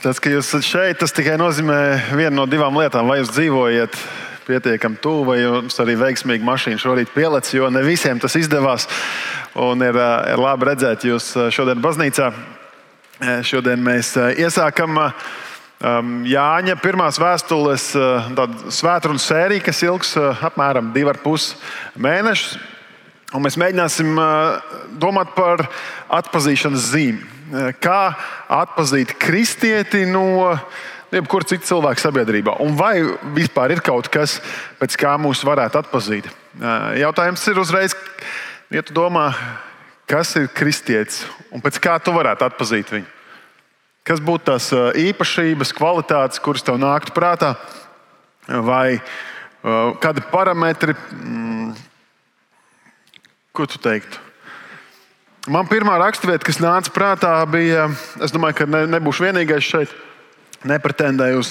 Tas, ka jūs esat šeit, tas tikai nozīmē vienu no divām lietām. Vai jūs dzīvojat pietiekami tuvu, vai jums arī veiksmīgi mašīna šorīt pielec, jo ne visiem tas izdevās. Un ir, ir labi redzēt jūs šodien baznīcā. Šodien mēs iesākam um, Jāņa pirmās vēstules svētdienas sēriju, kas ilgs apmēram divu ar pus mēnešus. Un mēs mēģināsim domāt par atpazīšanas zīmi. Kā atzīt kristieti no jebkura cita cilvēka sabiedrībā? Un vai vispār ir kaut kas, pēc kā mūs varētu atzīt? Jautājums ir uzreiz, ja tu domā, kas ir kristietis un pēc kā tu varētu atzīt viņu? Kas būtu tās īpašības, kvalitātes, kuras tev nāktu prātā, vai kādi parametri? Mm, Ko tu teiktu? Man pirmā raksturvieta, kas nāca prātā, bija, es domāju, ka ne, nebūšu vienīgais šeit. Nepretendēju uz,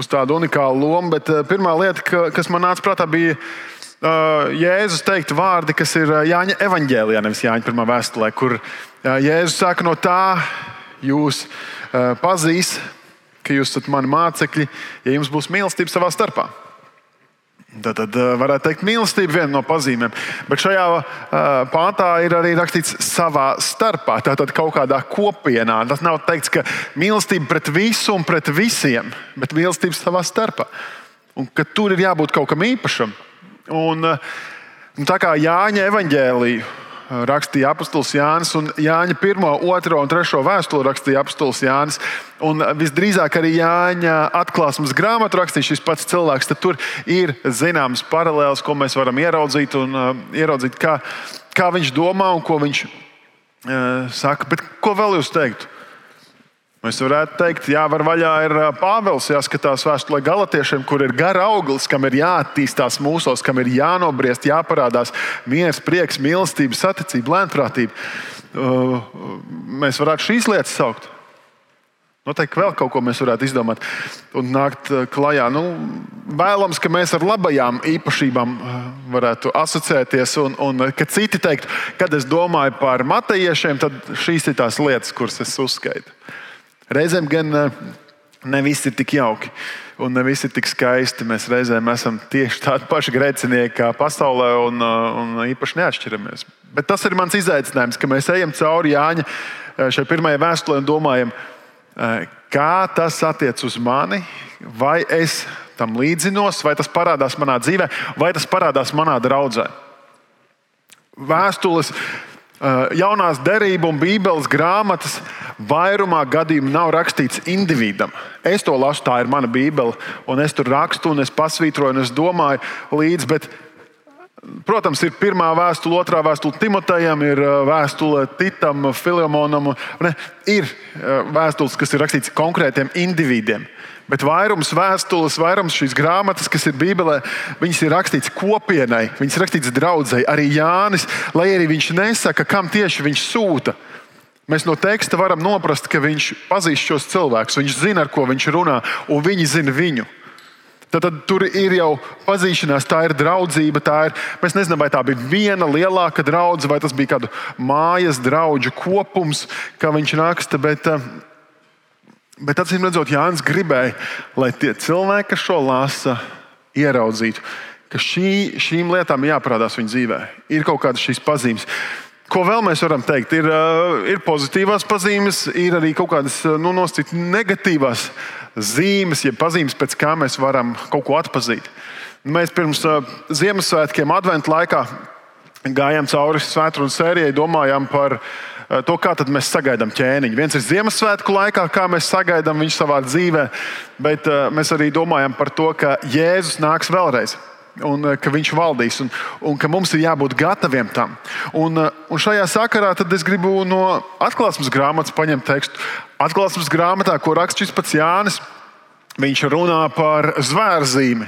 uz tādu unikālu lomu, bet eh, pirmā lieta, ka, kas man nāca prātā, bija uh, Jēzus teikt vārdi, kas ir eh, Jāņa evanģēlijā, nevis Jāņa pirmā vēstulē, kur uh, Jēzus saka, no tā jūs uh, pazīs, ka jūs esat mani mācekļi, ja jums būs mīlestība savā starpā. Tad, tad eh, varētu teikt, mīlestība viena no pazīmēm. Bet šajā uh, pāntā ir arī rakstīts savā starpā, tātad kaut kādā kopienā. Tas nav teikts, ka mīlestība pret visu un pret visiem, bet mīlestība savā starpā. Un ka tur ir jābūt kaut kam īpašam. Un, uh, tā kā Jāņa evaņģēlīja rakstīja apustulis Jānis, un Jāņa 1, 2 un 3 vēstuli rakstīja apustulis Jānis. Un visdrīzāk arī Jāņa atklāsmes grāmatu rakstīja šis pats cilvēks. Tad tur ir zināmas paralēlas, ko mēs varam ieraudzīt un uh, ieraudzīt, kā, kā viņš domā un ko viņš uh, saka. Bet ko vēl jūs teiktu? Mēs varētu teikt, jā, var vaļā ir Pāvils, jāskatās vēstulē galotiešiem, kur ir gara auglis, kam ir jāattīstās mūsos, kam ir jānobriest, jāparādās miers, prieks, mīlestība, saticība, lēnprātība. Mēs varētu šīs lietas saukt. Noteikti vēl kaut ko mēs varētu izdomāt un nākt klajā. Nu, vēlams, ka mēs ar labajām īpašībām varētu asociēties, un, un ka citi teikt, kad es domāju par matejiešiem, tad šīs ir tās lietas, kuras es uzskaitu. Reizēm gan eh, ne viss ir tik jauki. Un ne viss ir tik skaisti. Mēs reizēm esam tieši tādi paši grēcinieki kā pasaulē, un, eh, un īpaši neatšķiramies. Bet tas ir mans izaicinājums, ka mēs ejam cauri Jāņa eh, šai pirmajai vēstulē un domājam, kā tas attiecas uz mani, vai es tam līdzinos, vai tas parādās manā dzīvē, vai tas parādās manā draudzē. Vēstules jaunās derības un Bībeles grāmatas vairumā gadījumu nav rakstīts individam. Es to lasu, tā ir mana Bībele, un es tur rakstu, un es pasvītroju, un es domāju līdzi. Protams, ir pirmā vēstule, otrā vēstule Timotejam, ir eh, vēstule Titam, Filemonam. Ne, ir eh, vēstules, kas ir rakstītas konkrētiem individiem. Bet vairums vēstules, vairums šīs grāmatas, kas ir Bībelē, viņas ir rakstītas kopienai, viņas ir rakstītas draudzēji. Arī Jānis, lai arī viņš nesaka, kam tieši viņš sūta. Mēs no teksta varam noprast, ka viņš pazīst šos cilvēkus, viņš zina, ar ko viņš runā, un viņi zina viņu. Tad, tad tur ir jau pazīšanās, tā ir draudzība. Tā ir, mēs nezinām, vai tā bija viena lielāka draudzene, vai tas bija kādu mājas draugu kopums, kā viņš raksta. Bet, uh, Bet acīm redzot, Jānis gribēja, lai tie cilvēki, kas šo lasa, ieraudzītu, ka šī, šīm lietām jāparādās viņa dzīvē. Ir kaut kādas šīs pazīmes. Ko vēl mēs varam teikt? Ir, uh, ir pozitīvās pazīmes, ir arī kaut kādas nu, nosacītas negatīvās zīmes, jeb pazīmes, pēc kā mēs varam kaut ko atpazīt. Mēs pirms uh, Ziemassvētkiem, Adventu laikā, gājām cauri svētdienas sērijai, domājām par Eh, to, kā mēs sagaidām ķēniņu. Viens ir Ziemassvētku laikā, kā mēs sagaidām viņu savā dzīvē, bet mēs arī domājam par to, ka Jēzus nāks vēlreiz. Un uh, ka viņš valdīs, un, un ka mums ir jābūt gataviem tam. Un, uh, un šajā sakarā es gribu no atklāsmes grāmatas paņemt tekstu. Atklāsmes grāmatā, ko raksta šis pats Jānis, Viņš runā par zvērzīmi.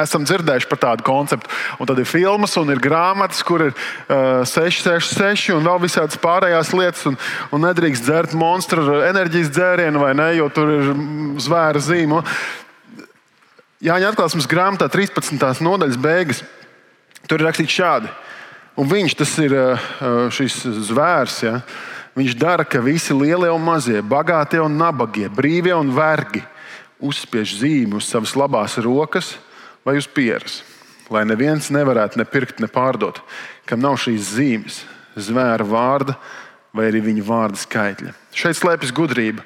Esam dzirdējuši par tādu konceptu. Un tad ir filmas, un ir grāmatas, kur ir uh, 666 un vēl visādas pārējās lietas. Un, un nedrīkst dzert monstru enerģijas dzērienu, vai ne, jo tur ir zvēra zīme. Jāņa atklāsmes grāmatā 13. nodaļas beigas. Tur ir rakstīts šādi. Un viņš, tas ir uh, šis zvērs, ja, Viņš dara, ka visi lielie un mazie, bagātie un nabagie, brīvie un vergi uzspiež zīmi uz savas labās rokas vai uz pieres, lai neviens nevarētu ne pirkt, ne pārdot, kam nav šīs zīmes, zvēra vārda vai arī viņa vārda skaitļa. Šeit slēpjas gudrība,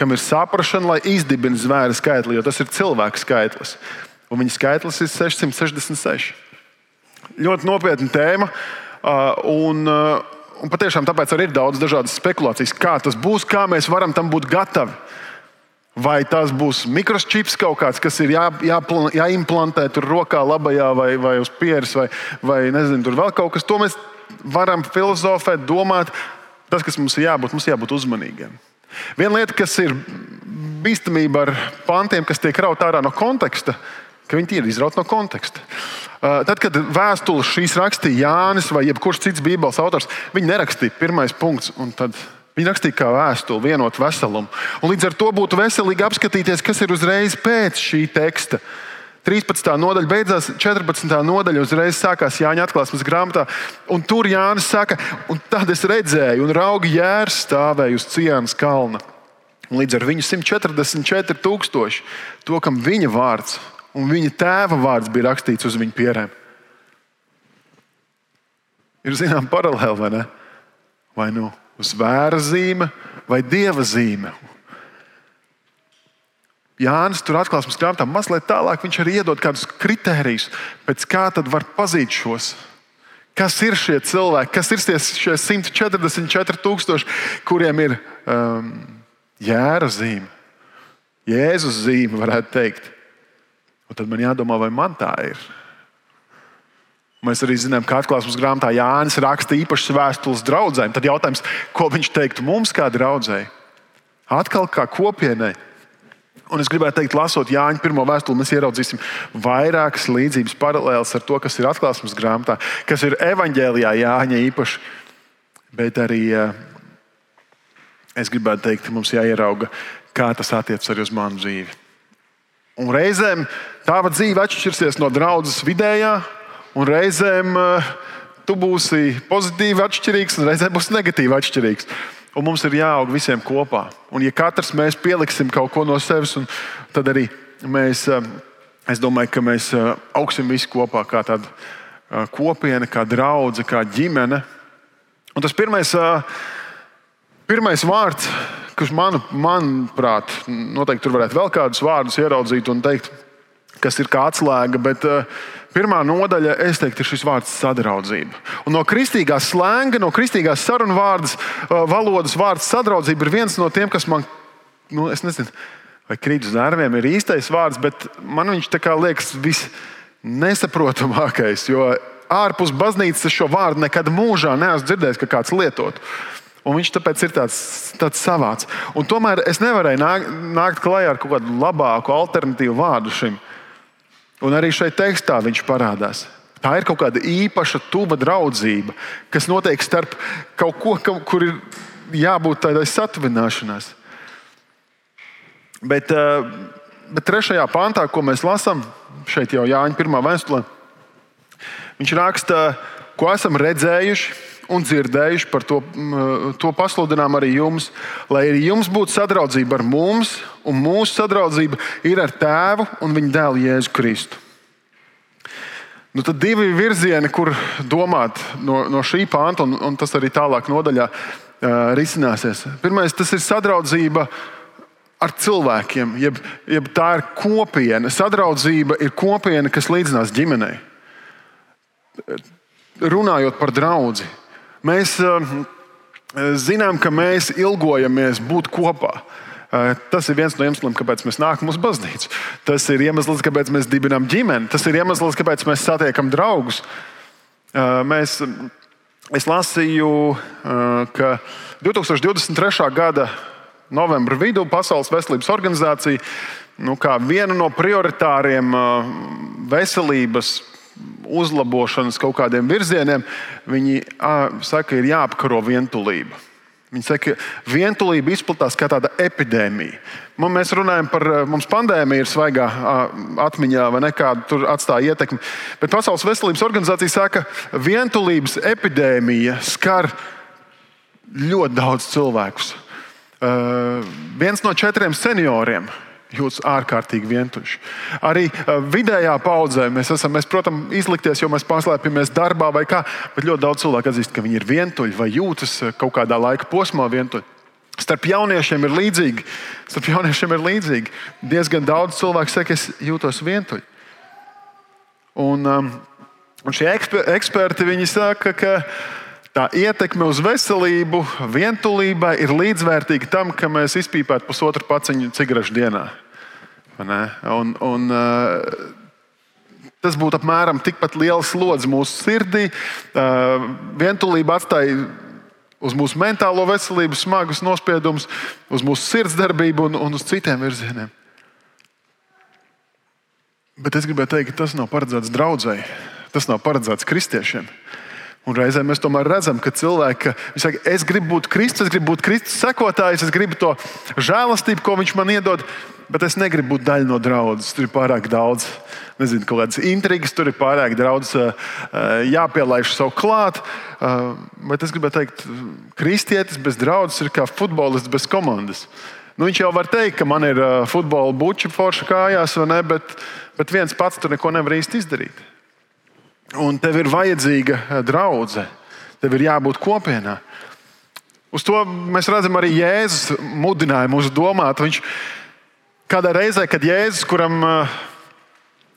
kam ir saprāšana, lai izdibinātu zvēra skaitli, jo tas ir cilvēka skaitlis. Un viņa skaitlis ir 666. Ļoti nopietna tēma. Un, un patiešām tāpēc arī ir daudz dažādas spekulācijas, kā tas būs, kā mēs varam tam būt gatavi. Vai tas būs mikročips kaut kāds, kas ir jā, jāplan, jāimplantē tur rokā, labajā vai, vai uz pieres, vai, vai nezinu, tur vēl kaut kas. To mēs varam filozofēt, domāt. Tas, kas mums ir jābūt, mums jābūt uzmanīgiem. Viena lieta, kas ir bīstamība ar pantiem, kas tiek rauta ārā no konteksta, ka viņi ir izrauti no konteksta. Uh, tad, kad vēstules šīs rakstīja Jānis vai jebkurš cits Bībeles autors, viņi nerakstīja pirmais punkts. Viņi rakstīja kā vēstuli, vienot veselumu. Un līdz ar to būtu veselīgi apskatīties, kas ir uzreiz pēc šī teksta. 13. nodaļa beidzās, 14. nodaļa uzreiz sākās Jāņa atklāsmes grāmatā. Tur Jānis saka, un tad es redzēju, un raugi jērs stāvēja uz Cienas kalna. Un līdz ar viņu 144 tūkstoši, to, kam viņa vārds un viņa tēva vārds bija rakstīts uz viņa pierēm. Ir zināma paralēla, vai ne? Vai nu uz vēra zīme vai dieva zīme. Jānis tur atklāsmes grāmatā mazliet tālāk. Viņš arī iedod kādus kritērijus, pēc kā tad var pazīt šos. Kas ir šie cilvēki, kas ir šie 144,000, kuriem ir um, jēra zīme, Jēzus zīme, varētu teikt. Un tad man jādomā, vai man tā ir. Mēs arī zinām, ka atklāsmes grāmatā Jānis raksta īpašas vēstules draugiem. Tad jautājums, ko viņš teiktu mums, kā draugai? Atkal kā kopienai. Un es gribētu teikt, lasot Jāņa pirmo vēstuli, mēs ieraudzīsim vairākas līdzības paralēlas ar to, kas ir atklāsmes grāmatā, kas ir evanģēlijā Jāņa īpaši. Bet arī eh, es gribētu teikt, mums jāierauga, kā tas attiecas arī uz manu dzīvi. Un reizēm tava dzīve atšķirsies no draudzes vidējā, un reizēm uh, tu būsi pozitīvi atšķirīgs, un reizēm būsi negatīvi atšķirīgs. Un mums ir jāaug visiem kopā. Un, ja katrs mēs pieliksim kaut ko no sevis, tad arī mēs, es domāju, ka mēs augsim visi kopā kā tāda kopiena, kā draudzene, kā ģimene. Un tas pirmais, pirmais vārds, kas man, manuprāt, noteikti tur varētu vēl kādus vārdus ieraudzīt un teikt, kas ir kā atslēga. Bet, uh, Pirmā nodaļa, es teiktu, ir šis vārds sadraudzība. Un no kristīgās slēnga, no kristīgās sarunu vārdas, valodas vārds sadraudzība ir viens no tiem, kas man, nu, es nezinu, vai krīt uz nerviem ir īstais vārds, bet man viņš liekas visnesaprotamākais. Jo ārpus baznīcas šo vārdu nekad mūžā neesmu dzirdējis, ka kāds lietotu. Un viņš tāpēc ir tāds, tāds savāds. Un tomēr es nevarēju nākt, nākt klajā ar kaut kādu labāku, alternatīvu vārdu šim. Un arī šeit tekstā viņš parādās. Tā ir kaut kāda īpaša, tuva draudzība, kas notiek starp kaut ko, kur ir jābūt tādai satuvināšanās. Bet, eh, bet trešajā pantā, ko mēs lasām, šeit jau Jāņa pirmā vēstulē, viņš raksta, ko esam redzējuši un dzirdējuši, par to, to pasludinām arī jums, lai arī jums būtu sadraudzība ar mums, un mūsu sadraudzība ir ar Tēvu un Viņa dēlu Jēzu Kristu. Nu, tad divi virzieni, kur domāt no, no šī panta, un, un tas arī tālāk nodaļā uh, risināsies. Pirmais, tas ir sadraudzība ar cilvēkiem, jeb, jeb tā ir kopiena. Sadraudzība ir kopiena, kas līdzinās ģimenei. Runājot par draugu, Mēs uh, zinām, ka mēs ilgojamies būt kopā. Uh, tas ir viens no iemesliem, kāpēc mēs nākam uz baznīcu. Tas ir iemesls, kāpēc mēs dibinām ģimeni. Tas ir iemesls, kāpēc mēs satiekam draugus. Uh, mēs, es lasīju, ka 2023. gada novembra vidū Pasaules veselības organizācija nu, kā vienu no prioritāriem veselības uzlabošanas kaut kādiem virzieniem, viņi saka, ir jāapkaro vientulība. Viņi saka, ka vientulība izplatās kā tāda epidēmija. Mēs runājam par, mums pandēmija ir svaigā atmiņā, vai nekāda tur atstāja ietekmi. Bet Pasaules veselības organizācija saka, ka vientulības epidēmija skar ļoti daudz cilvēkus. Uh, viens no četriem senioriem jūtas ārkārtīgi vientuļš. Arī vidējā paudzē mēs esam, mēs, protams, izlikties, jo mēs paslēpjamies darbā vai kā, bet ļoti daudz cilvēku atzīst, ka viņi ir vientuļi vai jūtas kaut kādā laika posmā vientuļi. Starp jauniešiem ir līdzīgi. Starp jauniešiem ir līdzīgi. Diezgan daudz cilvēku saka, es jūtos vientuļš. Un, um, un šie eksperti saka, ka tā ietekme uz veselību, vientulībai ir līdzvērtīga tam, ka mēs izpīpētu pusotru paciņu cigarešu dienā. Un, un, uh, Tas būtu apmēram tikpat liels slodzi mūsu sirdī. Uh, vientulība atstāja uz mūsu mentālo veselību, smagus nospiedumus, uz mūsu sirdsdarbību un, un uz citiem virzieniem. Bet es gribēju teikt, ka tas nav paredzēts draudzēji, tas nav paredzēts kristiešiem. Un reizē mēs tomēr redzam, ka cilvēki saka, es gribu būt Kristus, es gribu būt Kristus sekotājs, es gribu to žēlastību, ko viņš man iedod, bet es negribu būt daļa no draudzes. Tur ir pārāk daudz, nezinu, kādas intrigas, tur ir pārāk daudz jāpielaiž savu klāt. Bet es gribēju teikt, kristietis bez draudzes ir kā futbolists bez komandas. Nu, viņš jau var teikt, ka man ir futbola buči forša kājās, ne, bet, bet viens pats tur neko nevar īsti izdarīt. Un tev ir vajadzīga eh, draudzene, tev ir jābūt kopienā. Uz to mēs redzam arī Jēzus mudinājumu mūs domāt. Viņš kādā reizē, kad Jēzus, kuram eh,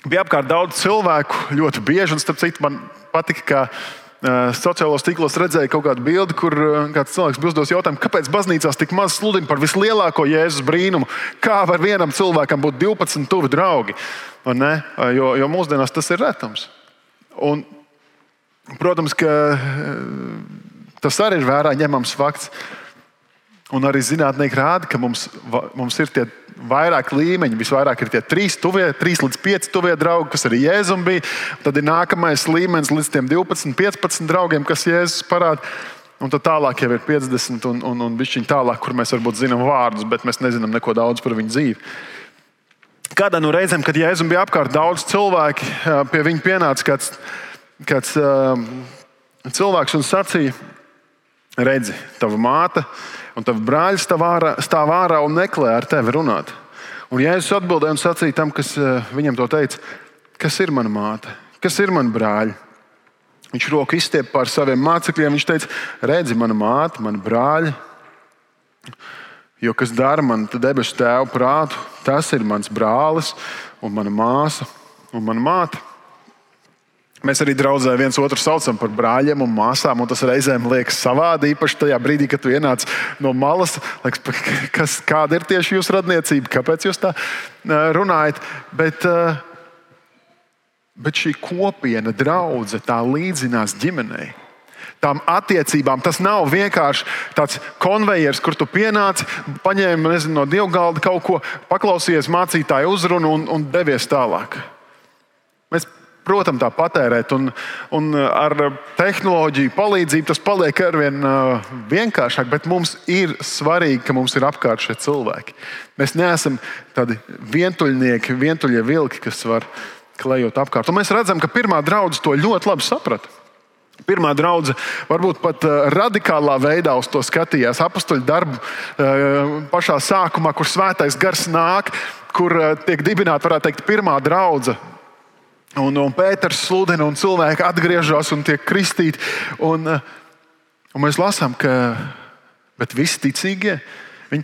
bija apkārt daudz cilvēku, ļoti bieži, un starp citu man patika, ka eh, sociālos tīklos redzēju kaut kādu bildi, kur kāds cilvēks bija uzdevis jautājumu, kāpēc baznīcās tik maz sludina par vislielāko Jēzus brīnumu. Kā var vienam cilvēkam būt 12 tuvi draugi? Jo, jo mūsdienās tas ir retums. Un, protams, ka eh, tas arī ir vērā ņemams fakts. Un arī zinātnieki rāda, ka mums, mums ir tie vairāk līmeņi. Visvairāk ir tie trīs, tuvie, trīs līdz pieci tuvie draugi, kas arī Jēzum bija. Tad ir nākamais līmenis līdz 12, 15 draugiem, kas Jēzus parāda. Un tad tālāk jau ir 50 un, un, un bišķiņi tālāk, kur mēs varbūt zinām vārdus, bet mēs nezinām neko daudz par viņu dzīvi. Kādā no reizēm, kad Jēzum bija apkārt daudz cilvēku, pie viņa pienāca kāds, kāds cilvēks un sacīja, redzi, tava māte un tava brāļi stāv ārā un meklē ar tevi runāt. Un Jēzus atbildēja un sacīja tam, kas viņam to teica, kas ir mana māte, kas ir mani brāļi. Viņš roku izstiepa pār saviem mācekļiem. Viņš teica, redzi, mana māte, mani brāļi. Jo kas dara man debesu tēvu prātu, tas ir mans brālis, un mana māsa un mana māte. Mēs arī draudzē viens otru saucam par brāļiem un māsām, un tas reizēm liekas savādi. Īpaši tajā brīdī, kad tu ienāc no malas, liekas, kas, kāda ir tieši jūsu radniecība, kāpēc jūs tā runājat. Bet, bet šī kopiena, draudzene, tā līdzinās ģimenei tām attiecībām. Tas nav vienkārši tāds konvejers, kur tu pienāc, paņēmi nezinu, no dievgalda kaut ko, paklausījies mācītāju uzrunu un, un devies tālāk. Mēs, protams, tā patērēt, un, un ar tehnoloģiju palīdzību tas paliek arvien uh, vienkāršāk, bet mums ir svarīgi, ka mums ir apkārt šie cilvēki. Mēs neesam tādi vientuļnieki, vientuļie vilki, kas var klejot apkārt. Un mēs redzam, ka pirmā draudzene to ļoti labi saprata. Pirmā draudzene varbūt pat uh, radikālā veidā uz to skatījās. Apostoliņu darbu uh, pašā sākumā, kur svētais gars nāk, kur uh, tiek dibināta, varētu teikt, pirmā draudzene. Un, un Pēters sludina, un cilvēki atgriežas un tiek kristīti. Un, un mēs lasām, ka visi ticīgie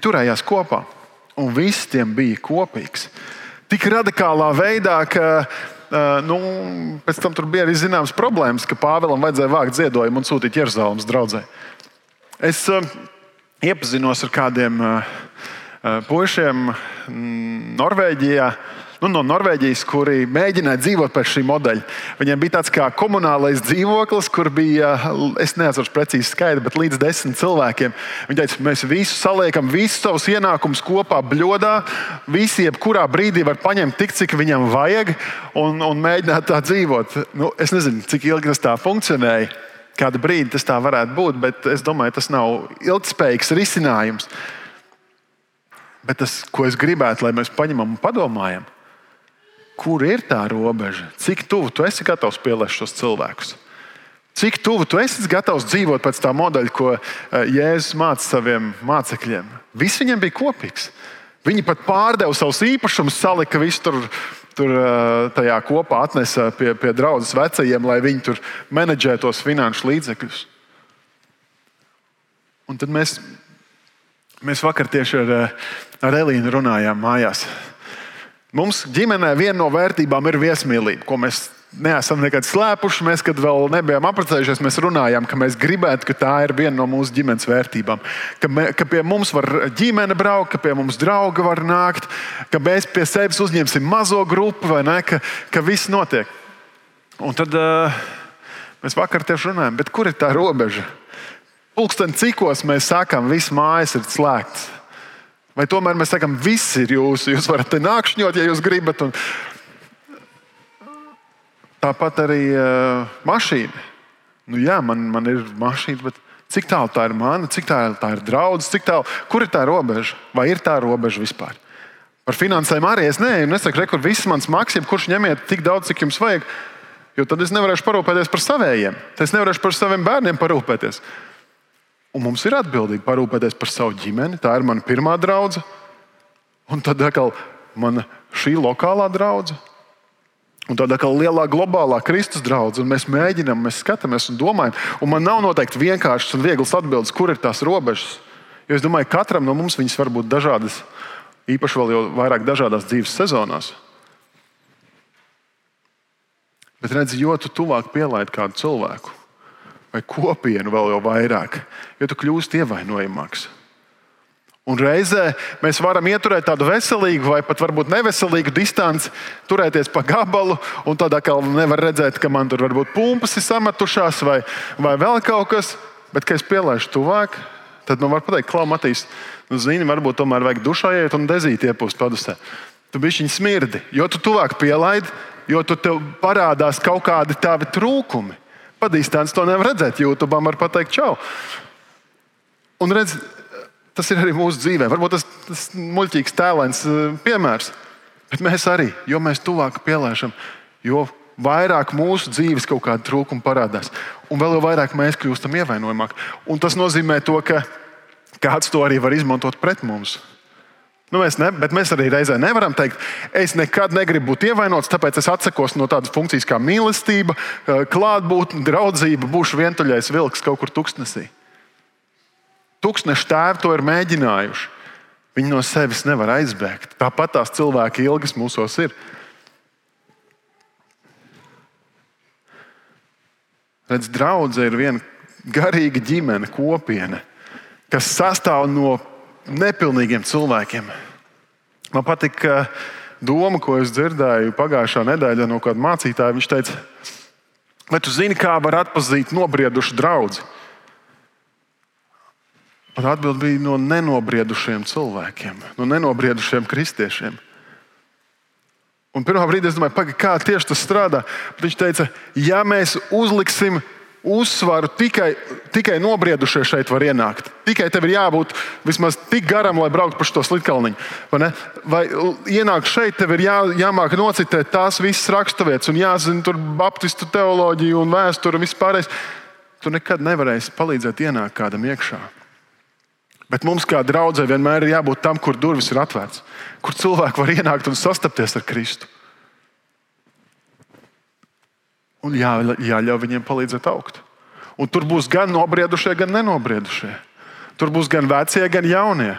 turējās kopā. Un viss tiem bija kopīgs. Tik radikālā veidā, ka Uh, nu, pēc tam tur bija arī zināmas problēmas, ka Pāvēlam vajadzēja vākt ziedojumu un sūtīt Jeruzalemes draugai. Es uh, iepazinos ar kādiem uh, puišiem Norvēģijā. Nu, no Norvēģijas, kuri mēģināja dzīvot pēc šī modeļa. Viņiem bija tāds kā komunālais dzīvoklis, kur bija, es neatceros precīzi skaidri, bet līdz desmit cilvēkiem. Viņi teica, mēs visu saliekam, visus savus ienākumus kopā bļodā. Visi, jebkurā brīdī var paņemt tik, cik viņam vajag, un, un mēģināt tā dzīvot. Nu, es nezinu, cik ilgi tas tā funkcionēja. Kādu brīdi tas tā varētu būt, bet es domāju, tas nav ilgspējīgs risinājums. Bet tas, ko es gribētu, lai mēs paņemam un padomājam, kur ir tā robeža, cik tuvu tu esi gatavs pielēst šos cilvēkus. Cik tuvu tu esi gatavs dzīvot pēc tā modeļa, ko eh, Jēzus māca saviem mācekļiem? Viss viņiem bija kopīgs. Viņi pat pārdeva savus īpašumus, salika visu tur, tur eh, tajā kopā, atnesa pie, pie draudzes vecajiem, lai viņi tur menedžē tos finanšu līdzekļus. Un tad mēs, mēs vakar tieši ar, eh, ar Elīnu runājām mājās. Mums ģimenē viena no vērtībām ir viesmīlība, ko mēs neesam nekad slēpuši. Mēs, kad vēl nebijām apprecējušies, mēs runājām, ka mēs gribētu, ka tā ir viena no mūsu ģimenes vērtībām. Ka, me, ka pie mums var ģimene braukt, ka pie mums draugi var nākt, ka mēs pie sevis uzņemsim mazo grupu, vai ne, ka, ka viss notiek. Un tad uh, mēs vakar tieši runājām, kur ir tā robeža? Pulksten cikos mēs sakām, viss mājas ir slēgts. Vai tomēr mēs sakām, viss ir jūsu, jūs varat te nākšņot, ja jūs gribat. Un, Tāpat arī uh, mašīna. Nu, jā, man, man ir mašīna, bet cik tālu tā ir mana, cik tālu tā ir draudzene, cik tālu, kur ir tā robeža? Vai ir tā robeža vispār? Par finansēm arī es neju, nesaku, kur viss mans maksājums, kurš ņemiet tik daudz, cik jums vajag. Jo tad es nevarēšu parūpēties par saviem. Tad es nevarēšu par saviem bērniem parūpēties. Un mums ir atbildība parūpēties par savu ģimeni. Tā ir mana pirmā draudzene. Un tad atkal mana šī lokālā draudzene. Un tāda kā lielā globālā Kristus draudzene, mēs mēģinām, mēs skatāmies un domājam. Un man nav noteikti vienkāršs un viegls atbildes, kur ir tās robežas. Jo es domāju, ka katram no mums viņas var būt dažādas, īpaši vēl jau vairāk dažādās dzīves sezonās. Bet redzi, jo tu tuvāk pielaidi kādu cilvēku vai kopienu vēl jau vairāk, jo tu kļūsi ievainojamāks. Un reizē mēs varam ieturēt tādu veselīgu vai pat varbūt neveselīgu distanci, turēties pa gabalu, un tādā kā nevar redzēt, ka man tur varbūt pumpas ir sametušās vai, vai vēl kaut kas. Bet, kad es pielaidu tuvāk, tad man var pateikt, Klau, Matīs, nu, zini, varbūt tomēr vajag dušā iet un dezīt iepūst padusē. Tu biji viņa smirdi, jo tu tuvāk pielaidi, jo tu parādās kaut kādi tavi trūkumi. Pa distanci to nevar redzēt. YouTube var pateikt, čau. Un redz, Tas ir arī mūsu dzīvē. Varbūt tas ir muļķīgs tēlēns eh, piemērs, bet mēs arī, jo mēs tuvāk pielēšam, jo vairāk mūsu dzīves kaut kāda trūkuma parādās. Un vēl vairāk mēs kļūstam ievainojamāki. Un tas nozīmē, to, ka kāds to arī var izmantot pret mums. Nu, mēs, ne, mēs arī reizē nevaram teikt, es nekad negribu būt ievainots, tāpēc es atsakos no tādas funkcijas kā mīlestība, eh, klātbūtne, draudzība, būšu vientuļais vilks kaut kur tuksnesī. Tūkstneši tēvi to ir mēģinājuši. Viņi no sevis nevar aizbēgt. Tāpat tās cilvēka ilgas mūsos ir. Redz, draudzene ir viena garīga ģimene, kopiena, kas sastāv no nepilnīgiem cilvēkiem. Man patīk doma, ko es dzirdēju pagājušā nedēļā no kāda mācītāja. Viņš teica, vai tu zini, kā var atpazīt nobriedušu draugu? Un atbild bija no nenobriedušiem cilvēkiem, no nenobriedušiem kristiešiem. Un pirmā brīdī es domāju, paga, kā tieši tas strādā. Bet viņš teica, ja mēs uzliksim uzsvaru tikai, tikai nobriedušie šeit var ienākt. Tikai tev ir jābūt vismaz tik garam, lai brauktu pa šo slitkalniņu. Vai, vai ienākt šeit, tev ir jā, jāmāk nocitēt tās visas raksturvietas un jāzina tur baptistu teoloģiju un vēsturi un viss pārējais. Tu nekad nevarēsi palīdzēt ienākt kādam iekšā. Bet mums, kā draudzē, vienmēr ir jābūt tam, kur durvis ir atvērtas, kur cilvēki var ienākt un sastapties ar Kristu. Un jā, jāļauj viņiem palīdzēt augt. Un tur būs gan nobriedušie, gan nenobriedušie. Tur būs gan vecie, gan jaunie.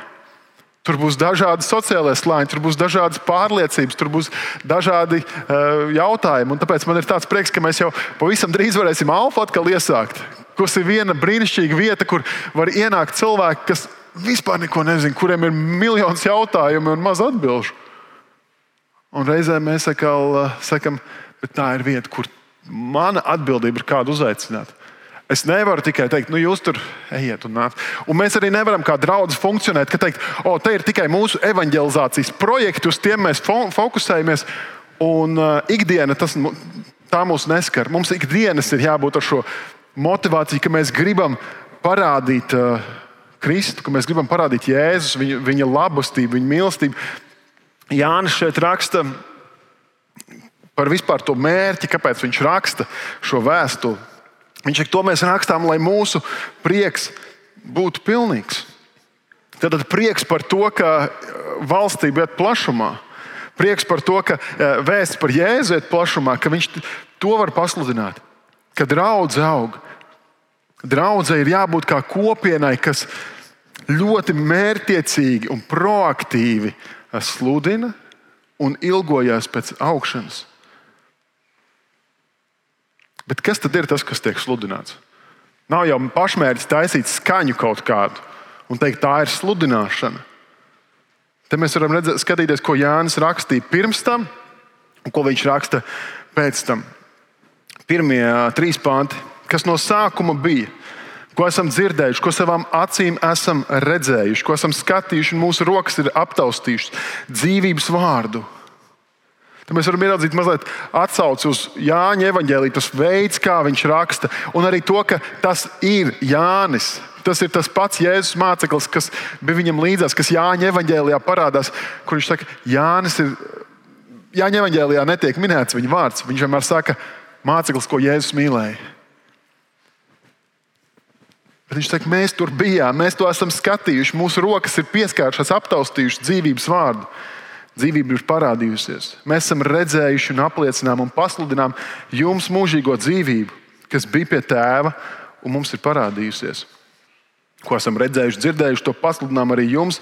Tur būs dažādi sociālie slāņi, tur būs dažādas pārliecības, tur būs dažādi uh, jautājumi. Un tāpēc man ir tāds prieks, ka mēs jau pavisam drīz varēsim alfa atkal iesākt. Tas ir viena brīnišķīga vieta, kur var ienākt cilvēki, kas vispār neko nezina, kuriem ir miljonus jautājumu un maz atbildžu. Un reizē mēs atkal uh, sakam, bet tā ir vieta, kur mana atbildība ir kādu uzaicināt. Es nevaru tikai teikt, nu, jūs tur ejiet un nāc. Un mēs arī nevaram kā draugi funkcionēt, ka teikt, o, te ir tikai mūsu evanģelizācijas projekti, uz tiem mēs fo fokusējamies. Un uh, ikdiena tas tā mūs neskar. Mums ikdienas ir jābūt ar šo motivāciju, ka mēs gribam parādīt. Uh, Kristu, ka mēs gribam parādīt Jēzus, viņa, viņa labestību, viņa mīlestību. Jānis šeit raksta par vispār to mērķi, kāpēc viņš raksta šo vēstuli. Viņš saka, to mēs rakstām, lai mūsu prieks būtu pilnīgs. Tad prieks par to, ka valstība iet plašumā, prieks par to, ka vēsts par Jēzu iet plašumā, ka viņš to var pasludināt, ka draudzē aug. Draudzē ir jābūt kā kopienai, kas ļoti mērķiecīgi un proaktīvi sludina un ilgojas pēc augšanas. Bet kas tad ir tas, kas tiek sludināts? Nav jau pašmērķis taisīt skaņu kaut kādu un teikt, tā ir sludināšana. Te mēs varam redzēt, skatīties, ko Jānis rakstīja pirms tam un ko viņš raksta pēc tam. Pirmie trīs panti, kas no sākuma bija, ko esam dzirdējuši, ko savām acīm esam redzējuši, ko esam skatījuši, un mūsu rokas ir aptaustījušas dzīvības vārdu. Tad mēs varam ieraudzīt mazliet atsauci uz Jāņa evanģēlīju, tas veids, kā viņš raksta, un arī to, ka tas ir Jānis. Tas ir tas pats Jēzus māceklis, kas bija viņam līdzās, kas Jāņa evanģēlijā parādās, kur viņš saka, Jānis ir. Jāņa evanģēlijā netiek minēts viņa vārds. Viņš vienmēr saka, māceklis, ko Jēzus mīlēja. Bet viņš saka, mēs tur bijām, mēs to esam skatījuši, mūsu rokas ir pieskārušās, aptaustījušas dzīvības vārdu. Dzīvība ir parādījusies. Mēs esam redzējuši, un apliecinām un pasludinām jums mūžīgo dzīvību, kas bija pie tēva un mums ir parādījusies. Ko esam redzējuši, dzirdējuši, to pasludinām arī jums,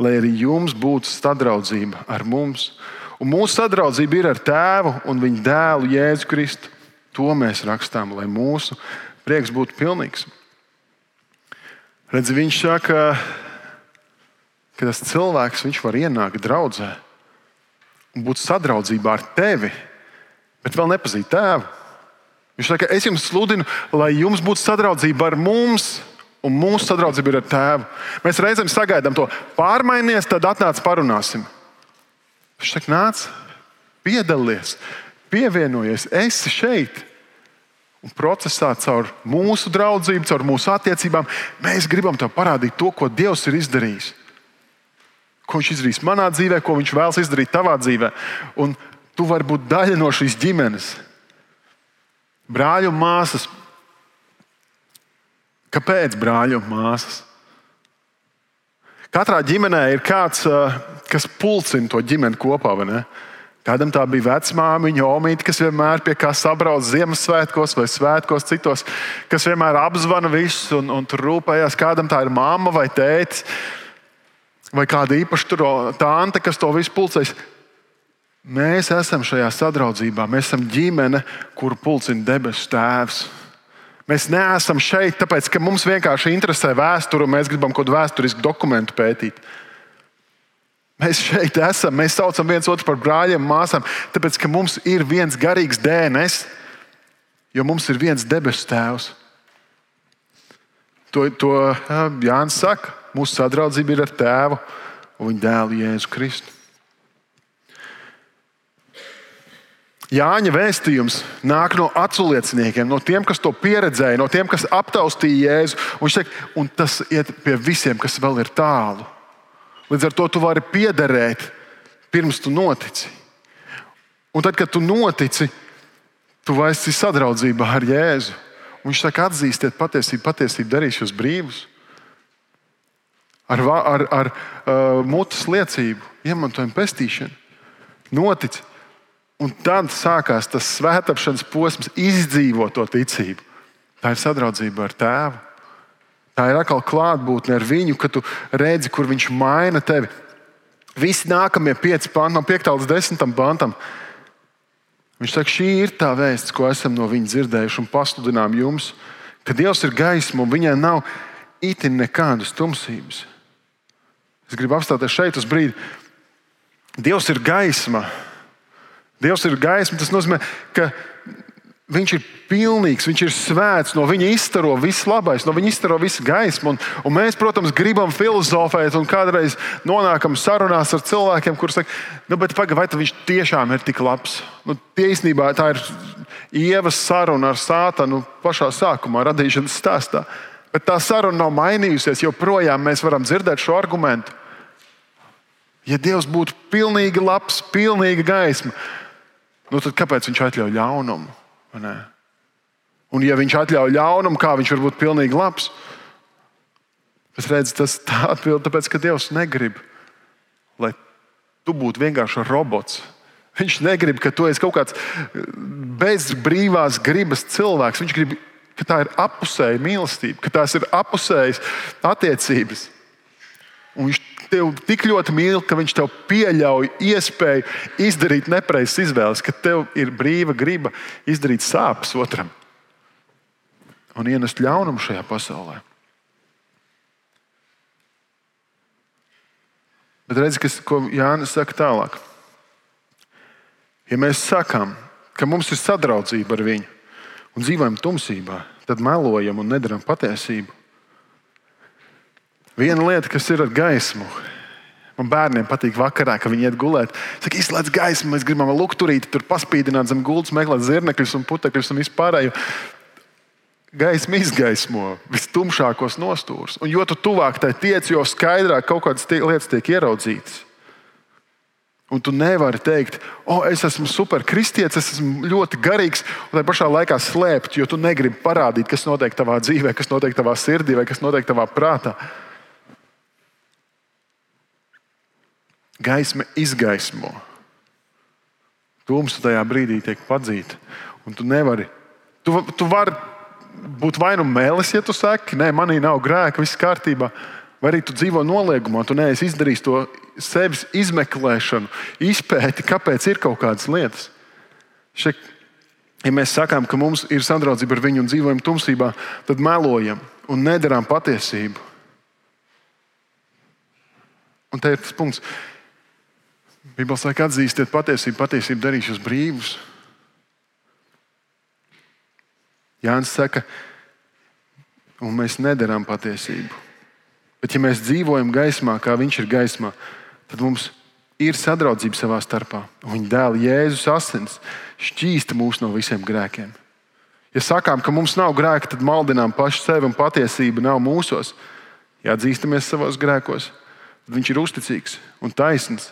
lai arī jums būtu sadraudzība ar mums. Un mūsu sadraudzība ir ar tēvu un viņa dēlu Jēzu Kristu. To mēs rakstām, lai mūsu prieks būtu pilnīgs. Redzi, viņš saka, ka tas cilvēks var ienākt draudzē un būt sadraudzībā ar tevi, bet vēl nepazīt tēvu. Viņš saka, es jums sludinu, lai jums būtu sadraudzība ar mums, un mūsu sadraudzība ir ar tēvu. Mēs reizēm sagaidām to pārmainies, tad atnāc parunāsim. Viņš saka, nāc, piedalies, pievienojies, esi šeit. Un procesā caur mūsu draudzību, caur mūsu attiecībām, mēs gribam tev parādīt to, ko Dievs ir izdarījis. Ko viņš izdarīs manā dzīvē, ko viņš vēlas izdarīt tavā dzīvē. Un tu vari būt daļa no šīs ģimenes. Brāļi un māsas. Kāpēc brāļi un māsas? Katrā ģimenē ir kāds, kas pulcina to ģimeni kopā. Kādam tā bija vecmāmiņa, omīte, kas vienmēr pie kā sabrauc Ziemassvētkos vai svētkos citos, kas vienmēr apzvana visus un, un tur rūpējās. Kādam tā ir mamma vai tētis, vai kāda īpaša tante, kas to visu pulcēs. Mēs esam šajā sadraudzībā, mēs esam ģimene, kuru pulcina debesu tēvs. Mēs neesam šeit, tāpēc ka mums vienkārši interesē vēsture un mēs gribam kaut kādu vēsturisku dokumentu pētīt. Mēs šeit esam, mēs saucam viens otru par brāļiem, māsām, tāpēc ka mums ir viens garīgs DNS, jo mums ir viens debesu tēvs. To, to Jānis saka. Mūsu sadraudzība ir ar tēvu un viņa dēlu Jēzu Kristu. Jāņa vēstījums nāk no aculieciniekiem, no tiem, kas to pieredzēja, no tiem, kas aptaustīja Jēzu. Viņš saka, un tas iet pie visiem, kas vēl ir tālu. Līdz ar to tu vari piederēt pirms tu notici. Un tad, kad tu notici, tu vairs esi sadraudzībā ar Jēzu. Un viņš saka, atzīstiet patiesību, patiesību darīs jūs brīvus. Ar, ar, ar uh, mutes liecību, iemantojumu pestīšanu. Notic. Un tad sākās tas svētāpšanas posms, izdzīvot to ticību. Tā ir sadraudzība ar tēvu. Tā ir atkal klātbūtne ar viņu, kad tu redzi, kur viņš maina tevi. Visi nākamie pieci panti, no 5 līdz 10 pantam. Viņš saka, šī ir tā vēsts, ko esam no viņa dzirdējuši un pasludinām jums, ka Dievs ir gaisma un viņai nav itin nekādas tumsības. Es gribu apstāties šeit uz brīdi. Dievs ir gaisma. Dievs ir gaisma. Tas nozīmē, ka Viņš ir pilnīgs, viņš ir svēts, no viņa izstaro viss labais, no viņa izstaro visu gaismu. Un, un mēs, protams, gribam filozofēt, un kādreiz nonākam sarunās ar cilvēkiem, kuriem saka, nu, pagaidi, vai viņš tiešām ir tik labs? Nu, tie īstenībā tā ir ievas saruna ar sātanu pašā sākumā, radīšanas stāstā. Bet tā saruna nav mainījusies, joprojām mēs varam dzirdēt šo argumentu. Ja Dievs būtu pilnīgi labs, pilnīga gaisma, nu tad kāpēc viņš atļauj ļaunumu? Un, ja viņš atļauj ļaunumu, kā viņš var būt pilnīgi labs? Es redzu, tas tā atbild, tāpēc, ka Dievs negrib, lai tu būtu vienkārši robots. Viņš negrib, ka tu esi kaut kāds bez brīvās gribas cilvēks. Viņš grib, ka tā ir apusēja mīlestība, ka tās ir apusējas attiecības. Un viņš tev tik ļoti mīl, ka viņš tev pieļauj iespēju izdarīt nepareizas izvēles, ka tev ir brīva griba izdarīt sāpes otram un ienest ļaunumu šajā pasaulē. Bet redziet, kas, Jānis saka tālāk. Ja mēs sakām, ka mums ir sadraudzība ar viņu un dzīvojam tumsībā, tad melojam un nedaram patiesību. Viena lieta, kas ir ar gaismu. Man bērniem patīk vakarā, kad viņi iet gulēt. Saka, izslēdz gaismu, mēs gribam lukturīt, tur paspīdināt zem gultas, meklēt zirnekļus un putekļus un vispārējo. Gaisma izgaismo vistumšākos nostūrus. Un jo tu tuvāk tai tiec, jo skaidrāk kaut kādas lietas tiek ieraudzītas. Un tu nevari teikt, o, oh, es esmu superkristietis, es esmu ļoti garīgs, un tā pašā laikā slēpt, jo tu negribi parādīt, kas notiek tavā dzīvē, kas notiek tavā sirdī vai kas notiek tavā prātā. Gaisma izgaismo. Tumsa tajā brīdī tiek padzīta. Un tu nevari. Tu, tu vari būt vai nu mēlis, ja tu saki, nē, manī nav grēka, viss kārtībā. Vai arī tu dzīvo noliegumā, tu neesi izdarījis to sevis izmeklēšanu, izpēti, kāpēc ir kaut kādas lietas. Šeit, ja mēs sakām, ka mums ir sadraudzība ar viņu un dzīvojam tumsībā, tad melojam un nedarām patiesību. Un te ir tas punkts, Bībelē saka, atzīstiet patiesību, patiesību darīšu uz brīvus. Jānis saka, un mēs nedarām patiesību. Bet, ja mēs dzīvojam gaismā, kā viņš ir gaismā, tad mums ir sadraudzība savā starpā. Viņa dēla Jēzus asins šķīsta mūs no visiem grēkiem. Ja sakām, ka mums nav grēka, tad maldinām paši sevi un patiesība nav mūsos. Ja atzīstamies savos grēkos, tad viņš ir uzticīgs un taisns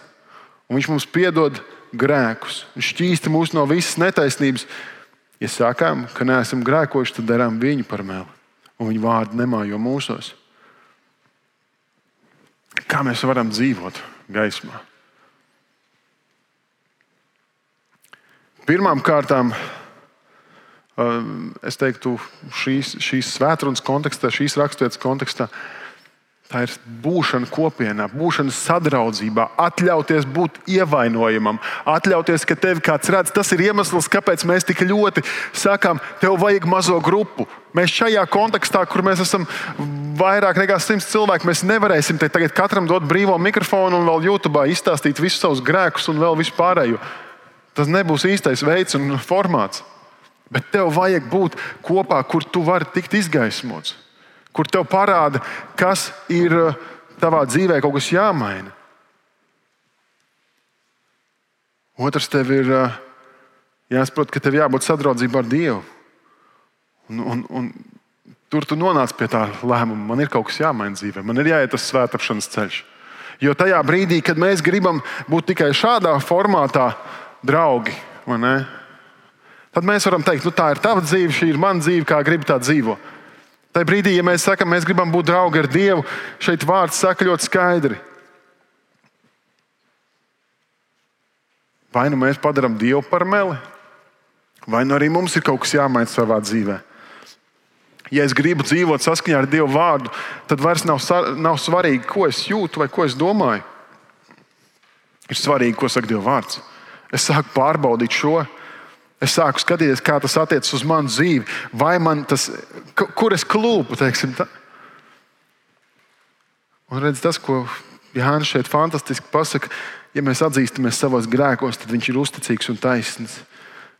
un Viņš mums piedod grēkus un šķīsta mūs no visas netaisnības. Ja sakām, ka neesam grēkojuši, tad darām viņu par meli, un viņa vārdu nemājo mūsos. Kā mēs varam dzīvot gaismā? Pirmām kārtām, um, es teiktu, šīs, šīs svētdienas kontekstā, šīs raksturietas kontekstā, Tā ir būšana kopienā, būšana sadraudzībā, atļauties būt ievainojamam, atļauties, ka tevi kāds redz. Tas ir iemesls, kāpēc mēs tik ļoti sakām, tev vajag mazo grupu. Mēs šajā kontekstā, kur mēs esam vairāk nekā simts cilvēki, mēs nevarēsim te tagad katram dot brīvo mikrofonu un vēl YouTube izstāstīt visus savus grēkus un vēl vispārējo. Tas nebūs īstais veids un formāts. Bet tev vajag būt kopā, kur tu vari tikt izgaismots kur tev parāda, kas ir uh, tavā dzīvē, kaut kas jāmaina. Otrs tev ir uh, jāsaprot, ka tev jābūt sadraudzībā ar Dievu. Un, un, un tur tu nonāc pie tā lēmuma, man ir kaut kas jāmaina dzīvē, man ir jāiet tas svētāpšanas ceļš. Jo tajā brīdī, kad mēs gribam būt tikai šādā formātā, draugi, tad mēs varam teikt, nu, tā ir tava dzīve, šī ir mana dzīve, kā gribi tā dzīvot. Tajā brīdī, ja mēs sakām, mēs gribam būt draugi ar Dievu, šeit vārds saka ļoti skaidri. Vai nu mēs padarām Dievu par meli, vai nu arī mums ir kaut kas jāmaina savā dzīvē. Ja es gribu dzīvot saskaņā ar Dieva vārdu, tad vairs nav, nav svarīgi, ko es jūtu vai ko es domāju. Ir svarīgi, ko saka Dieva vārds. Es sāku pārbaudīt šo, Es sāku skatīties, kā tas attiecas uz manu dzīvi, vai man tas, kur es klūpu. Un redz, tas, ko Jānis šeit fantastiski pasaka, ja mēs atzīstamies savos grēkos, tad viņš ir uzticīgs un taisns.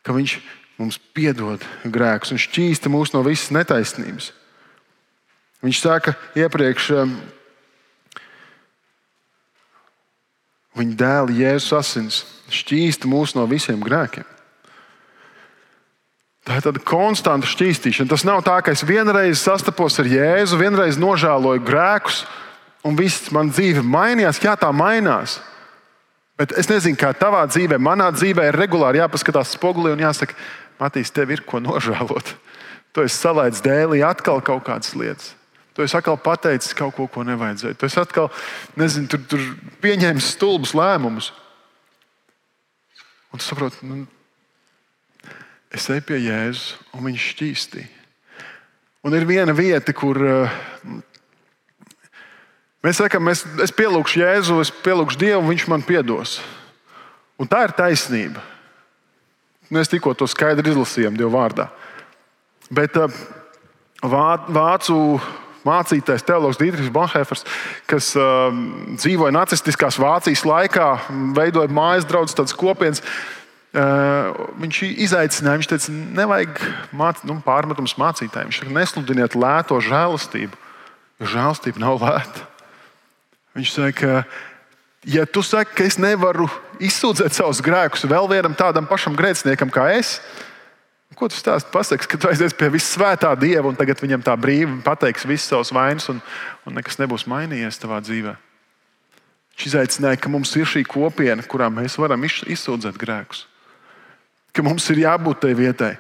Ka viņš mums piedod grēkus un šķīsta mūs no visas netaisnības. Viņš saka, iepriekš um, viņa dēla Jēzus asins šķīsta mūs no visiem grēkiem. Tā ir tāda konstanta šķīstīšana. Tas nav tā, ka es vienreiz sastapos ar Jēzu, vienreiz nožēloju grēkus, un viss man dzīve mainījās. Jā, tā mainās. Bet es nezinu, kā tavā dzīvē, manā dzīvē ir regulāri jāpaskatās spogulī un jāsaka, Matīs, tev ir ko nožēlot. Tu esi salaidis dēlī atkal kaut kādas lietas. Tu esi atkal pateicis kaut ko, ko nevajadzēja. Tu esi atkal nezinu, tur, tur pieņēmis stulbus lēmumus. Un tu saproti, nu, es eju pie Jēzus, un viņš šķīstīja. Un ir viena vieta, kur uh, mēs sakām, es, es pielūgšu Jēzu, es pielūgšu Dievu, viņš man piedos. Un tā ir taisnība. Mēs tikko to skaidri izlasījām Dieva vārdā. Bet uh, vācu mācītājs teologs Dītrihs Bonhēfers, kas uh, dzīvoja nacistiskās Vācijas laikā, veidoja mājas draugus, tādas kopienas. Uh, viņš izaicināja, viņš teica, nevajag māc, nu, pārmetumus mācītājiem. Viņš saka, nesludiniet lēto žēlastību, jo žēlastība nav lēta. Viņš saka, ja tu saki, ka es nevaru izsūdzēt savus grēkus vēl vienam tādam pašam grēciniekam kā es, Ko tu stāsti? Pasaki, ka tu aizies pie visvētā Dieva un tagad viņam tā brīvi pateiks visas savas vainas un, un nekas nebūs mainījies tavā dzīvē. Viņš izaicināja, ka mums ir šī kopiena, kurā mēs varam izsūdzēt grēkus. Ka mums ir jābūt tai vietai.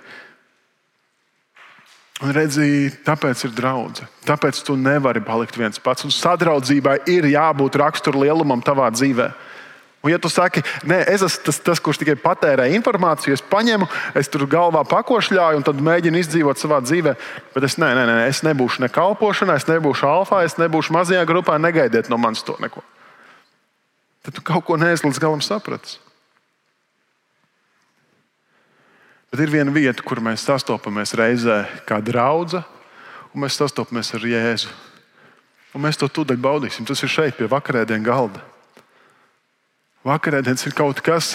Un redzi, tāpēc ir draudzene. Tāpēc tu nevari palikt viens pats. Un sadraudzībai ir jābūt rakstura lielumam tavā dzīvēm. Un, ja tu saki, nē, es esmu tas, tas, kurš tikai patērē informāciju, es paņemu, es tur galvā pakošļāju un tad mēģinu izdzīvot savā dzīvē, bet es, nē, nē, nē, es nebūšu ne kalpošanā, es nebūšu alfā, es nebūšu mazajā grupā, negaidiet no manis to neko. Tad tu kaut ko neesi līdz galam sapratis. Bet ir viena vieta, kur mēs sastopamies reizē kā draudzene, un mēs sastopamies ar Jēzu. Un mēs to tūdaļ baudīsim. Tas ir šeit, pie vakarēdienas galda. Vakarēdienas ir kaut kas,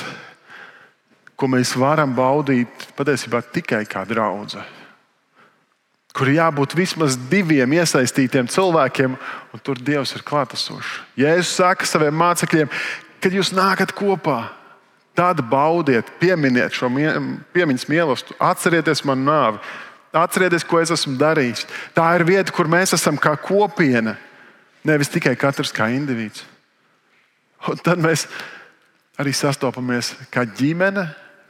ko mēs varam baudīt patiesībā tikai kā draudzene. Kur jābūt vismaz diviem iesaistītiem cilvēkiem, un tur Dievs ir klātesošs. Jēzus saka saviem mācekļiem, kad jūs nākat kopā, tad baudiet, pieminiet šo piemiņas mīlestību, atcerieties manu nāvi, atcerieties, ko es esmu darījis. Tā ir vieta, kur mēs esam kā kopiena, nevis tikai katrs kā indivīds. Un tad mēs arī sastopamies kā ģimene,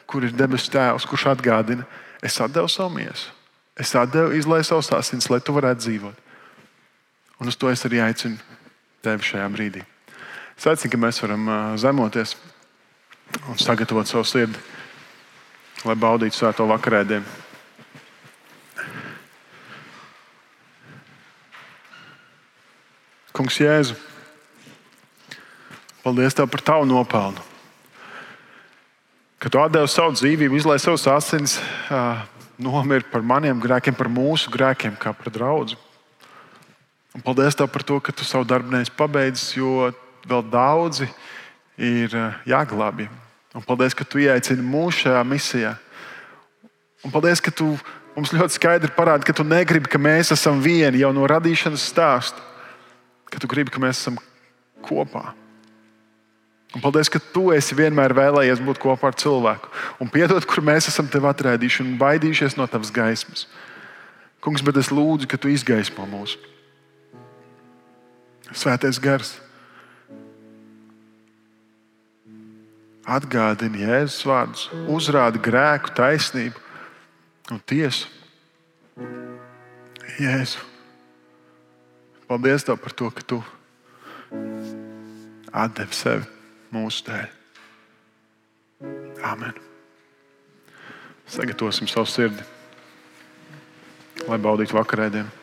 kur ir debesu tēvs, kurš atgādina, es devu savu miesu, es devu izlaisu savus asins, lai tu varētu dzīvot. Un uz to es arī aicinu tevi šajā brīdī. Es aicinu, ka mēs varam zemoties un sagatavot savu sirdi, lai baudītu svēto vakarēdienu. Kungs, Jēzu, paldies Tev par Tavu nopelnu ka tu devi savu dzīvību, izlaiž savus asins, nomira par maniem grēkiem, par mūsu grēkiem, kā par draugu. Un paldies Tev par to, ka Tu savu darbu neesi pabeidzis, jo vēl daudzi ir jāglābj. Un paldies, ka Tu ieaicini mūsu šajā misijā. Un paldies, ka Tu mums ļoti skaidri parādi, ka Tu negribi, ka mēs esam vieni jau no radīšanas stāsta. Ka Tu gribi, ka mēs esam kopā. Un paldies, ka tu esi vienmēr vēlējies būt kopā ar cilvēku. Un piedod, kur mēs esam tevi atraidījuši un baidījušies no tavas gaismas. Kungs, bet es lūdzu, ka tu izgaismo mūs. Svētais gars. Atgādini Jēzus vārdus, uzrādi grēku, taisnību un tiesu. Jēzu. Paldies Tev par to, ka Tu atdevi sevi mūsu dēļ. Amen. Sagatavosim savu sirdi, lai baudītu vakarēdienu.